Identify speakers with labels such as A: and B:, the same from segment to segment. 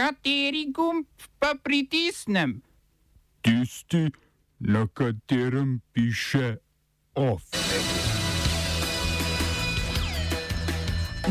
A: Kateri gumb pa pritisnem?
B: Tisti, na katerem piše OF.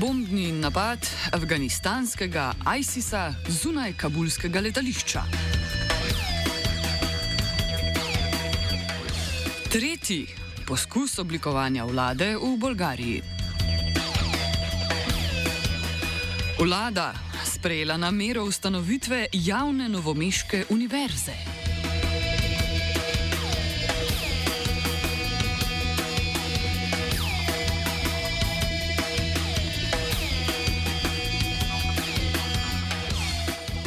C: Bombni napad afganistanskega ISIS-a zunaj kabulskega letališča. Tretji poskus oblikovanja vlade v Bolgariji. Vlada sprejela namero ustanovitve javne novomeške univerze.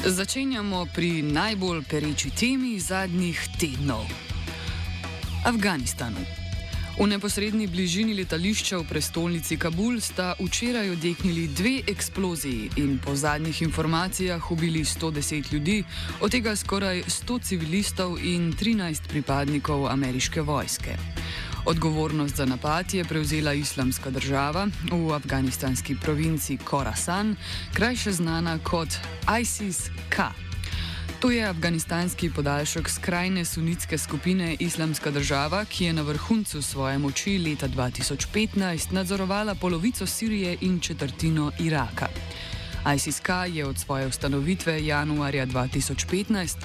C: Začenjamo pri najbolj pereči temi zadnjih tednov. Afganistanu. V neposrednji bližini letališča v prestolnici Kabul sta včeraj odeknili dve eksploziji in po zadnjih informacijah ubili 110 ljudi, od tega skoraj 100 civilistov in 13 pripadnikov ameriške vojske. Odgovornost za napad je prevzela islamska država v afganistanski provinci Khorasan, krajše znana kot ISIS-K. To je afganistanski podaljšek skrajne sunitske skupine Islamska država, ki je na vrhuncu svoje moči leta 2015 nadzorovala polovico Sirije in četrtino Iraka. ISIS-K je od svoje ustanovitve januarja 2015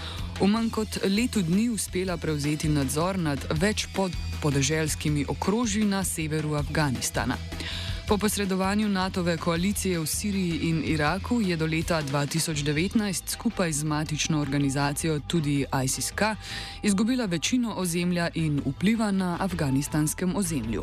C: v manj kot letu dni uspela prevzeti nadzor nad več pod podeželskimi okrožji na severu Afganistana. Po posredovanju NATO-ve koalicije v Siriji in Iraku je do leta 2019 skupaj z matično organizacijo tudi ISIS-K izgubila večino ozemlja in vpliva na afganistanskem ozemlju.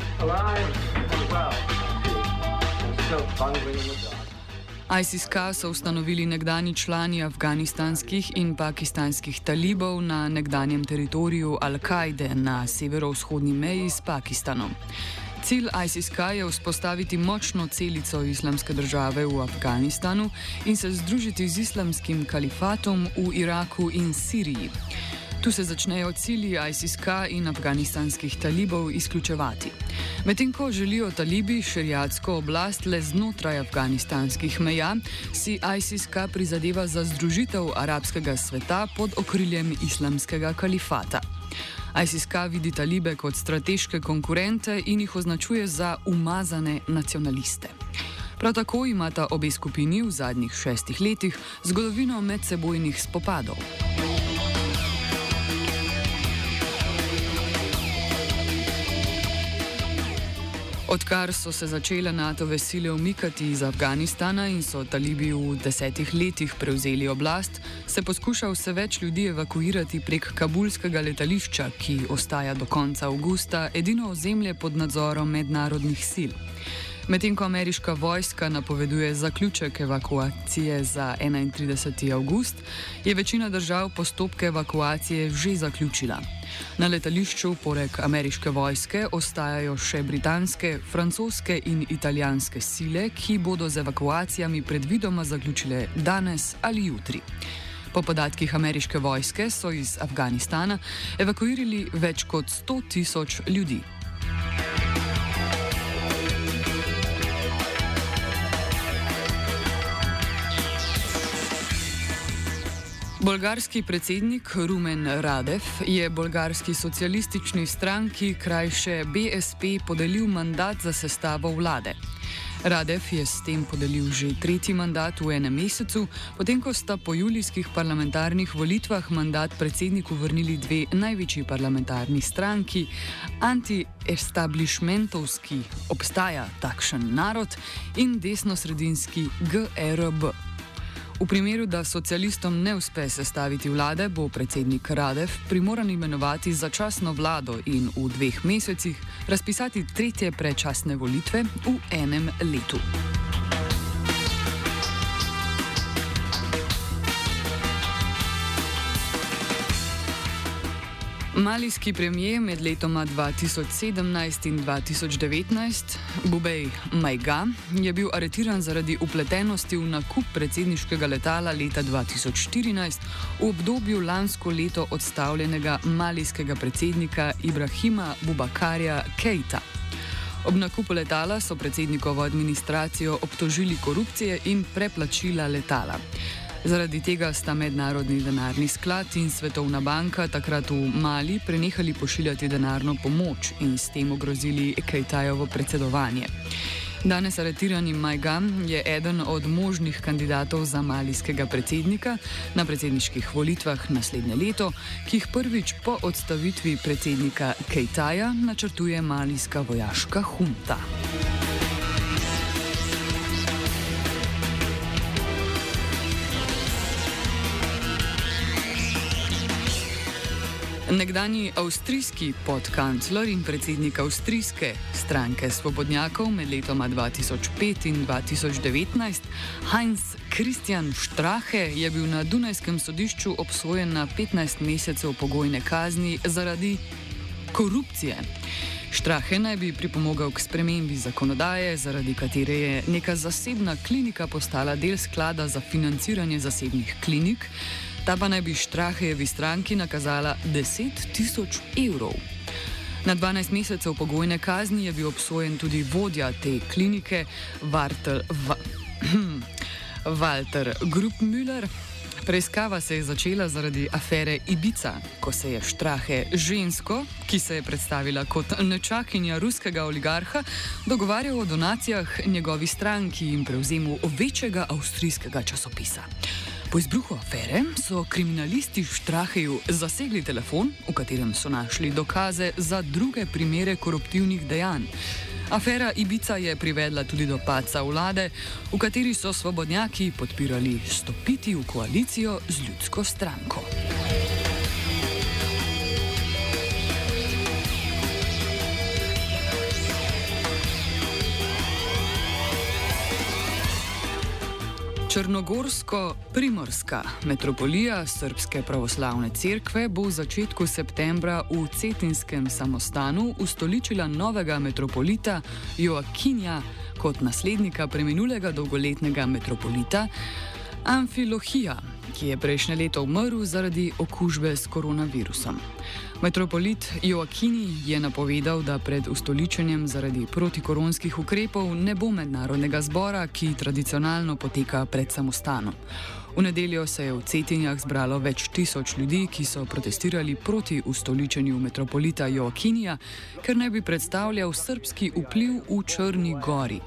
C: ISIS-K so ustanovili nekdani člani afganistanskih in pakistanskih talibov na nekdanjem teritoriju Al-Kaide na severovzhodni meji s Pakistanom. Cilj ISIS-K je vzpostaviti močno celico islamske države v Afganistanu in se združiti z islamskim kalifatom v Iraku in Siriji. Tu se začnejo cilji ISIS-K in afganistanskih talibov izključevati. Medtem ko želijo talibi šerijatsko oblast le znotraj afganistanskih meja, si ISIS-K prizadeva za združitev arabskega sveta pod okriljem islamskega kalifata. ISIS-K vidi talibe kot strateške konkurente in jih označuje za umazane nacionaliste. Prav tako imata obe skupini v zadnjih šestih letih zgodovino medsebojnih spopadov. Odkar so se začele NATO-ve sile umikati iz Afganistana in so talibi v desetih letih prevzeli oblast, se poskuša vse več ljudi evakuirati prek kabulskega letališča, ki ostaja do konca avgusta edino ozemlje pod nadzorom mednarodnih sil. Medtem ko ameriška vojska napoveduje zaključek evakuacije za 31. august, je večina držav postopke evakuacije že zaključila. Na letališču poleg ameriške vojske ostajajo še britanske, francoske in italijanske sile, ki bodo z evakuacijami predvidoma zaključile danes ali jutri. Po podatkih ameriške vojske so iz Afganistana evakuirali več kot 100 tisoč ljudi. Bolgarski predsednik Rumen Radev je bolgarski socialistični stranki krajše BSP podelil mandat za sestavo vlade. Radev je s tem podelil že tretji mandat v enem mesecu, potem ko sta po julijskih parlamentarnih volitvah mandat predsedniku vrnili dve največji parlamentarni stranki, anti-establishmentovski obstaja takšen narod in desno-sredinski GRB. V primeru, da socialistom ne uspe sestaviti vlade, bo predsednik Radev primoran imenovati začasno vlado in v dveh mesecih razpisati tretje predčasne volitve v enem letu. Malijski premijer med letoma 2017 in 2019, Bubej Majga, je bil aretiran zaradi upletenosti v nakup predsedniškega letala leta 2014 v obdobju lansko leto odstavljenega malijskega predsednika Ibrahima Bubakarja Keita. Ob nakupu letala so predsednikovo administracijo obtožili korupcije in preplačila letala. Zaradi tega sta Mednarodni denarni sklad in Svetovna banka takrat v Mali prenehali pošiljati denarno pomoč in s tem ogrozili Kejtajovo predsedovanje. Danes aretirani Majgan je eden od možnih kandidatov za malijskega predsednika na predsedniških volitvah naslednje leto, ki jih prvič po odstavitvi predsednika Kejtaja načrtuje malijska vojaška hunta. Nekdani avstrijski podkancler in predsednik avstrijske stranke Svobodnjakov med letoma 2005 in 2019, Heinz Christian Strache, je bil na Dunajskem sodišču obsojen na 15 mesecev pogojne kazni zaradi korupcije. Strache naj bi pripomogel k spremembi zakonodaje, zaradi katere je neka zasebna klinika postala del sklada za financiranje zasebnih klinik. Ta pa naj bi Štrahejevi stranki nakazala 10 tisoč evrov. Na 12 mesecev pogojne kazni je bil obsojen tudi vodja te klinike, Vartel, Va, Walter Gruppmüller. Preiskava se je začela zaradi afere Ibica, ko se je Štrahe žensko, ki se je predstavila kot nečakinja ruskega oligarha, dogovarjal o donacijah njegovi stranki in prevzemu večjega avstrijskega časopisa. Po izbruhu afere so kriminalisti v Štraheju zasegli telefon, v katerem so našli dokaze za druge primere koruptivnih dejanj. Afera Ibica je privedla tudi do paca vlade, v kateri so svobodnjaki podpirali stopiti v koalicijo z ljudsko stranko. Črnogorsko-primorska metropolija Srpske pravoslavne cerkve bo v začetku septembra v Cetinskem samostanu ustoličila novega metropolita Joakinja kot naslednika preminulega dolgoletnega metropolita Amfilohija, ki je prejšnje leto umrl zaradi okužbe s koronavirusom. Metropolit Joakini je napovedal, da pred ustoličenjem zaradi protikoronskih ukrepov ne bo mednarodnega zbora, ki tradicionalno poteka pred samostanom. V nedeljo se je v Cetinjah zbralo več tisoč ljudi, ki so protestirali proti ustoličenju metropolita Joakinija, ker naj bi predstavljal srpski vpliv v Črni gori.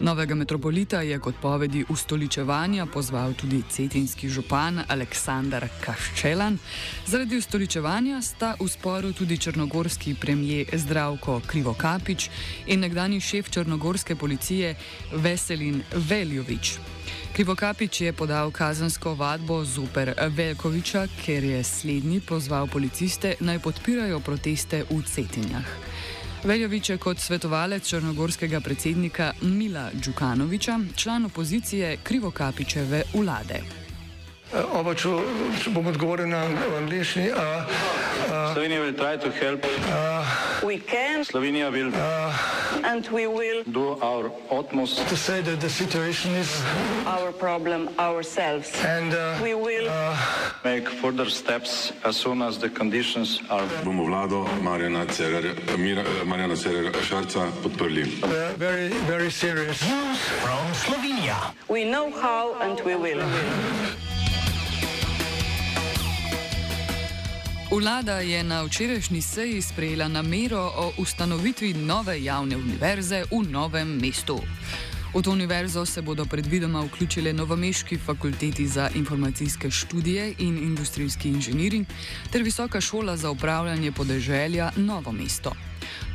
C: Novega metropolita je kot povedi ustoličevanja pozval tudi cetinski župan Aleksandar Kaščelan. Zaradi ustoličevanja sta v sporu tudi črnogorski premijer Zdravko Krivokapič in nekdani šef črnogorske policije Veselin Veljovič. Krivokapič je podal kazensko vadbo zoper Velkoviča, ker je slednji pozval policiste naj podpirajo proteste v Cetinjah. Veljovič je kot svetovalec črnogorskega predsednika Mila Djukanoviča, član opozicije Krivokapičeve vlade.
D: Oba, če, če bom odgovoril na angliški.
E: Slovenija bo poskušala pomagati. Slovenija bo naredila naš utmost,
D: da bo rekla, da je situacija
E: naš problem, naš in da bomo naredili nadaljnje korake, as soon as the conditions are.
F: Bomo vlado Marjana Cererera Šarca podprli.
D: Very, very serious. News
E: from Slovenija. We know how and we will.
C: Vlada je na včerajšnji seji sprejela namero o ustanovitvi nove javne univerze v novem mestu. V to univerzo se bodo predvidoma vključile novomeški fakulteti za informacijske študije in industrijski inženiring ter Visoka šola za upravljanje podeželja Novo mesto.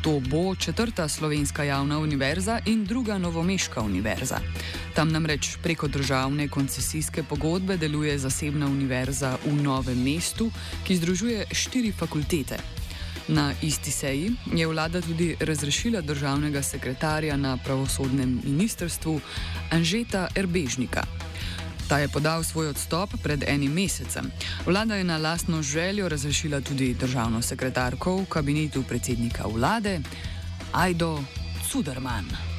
C: To bo četrta slovenska javna univerza in druga novomeška univerza. Tam namreč preko državne koncesijske pogodbe deluje zasebna univerza v Novem mestu, ki združuje štiri fakultete. Na isti seji je vlada tudi razrešila državnega sekretarja na pravosodnem ministrstvu Anžeta Erbežnika. Ta je podal svoj odstop pred enim mesecem. Vlada je na lastno željo razrešila tudi državno sekretarko v kabinetu predsednika vlade, Aido Cuderman.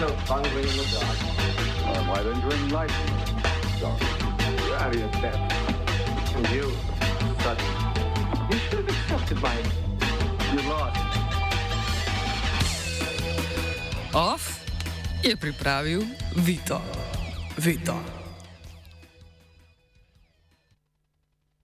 C: no fun in the dark.
G: Oh, uh, why don't you enlighten me? Dark. You're out of your depth. And you, sudden. You should have accepted my... You lost.
C: Off je pripravil Vitor. Vitor.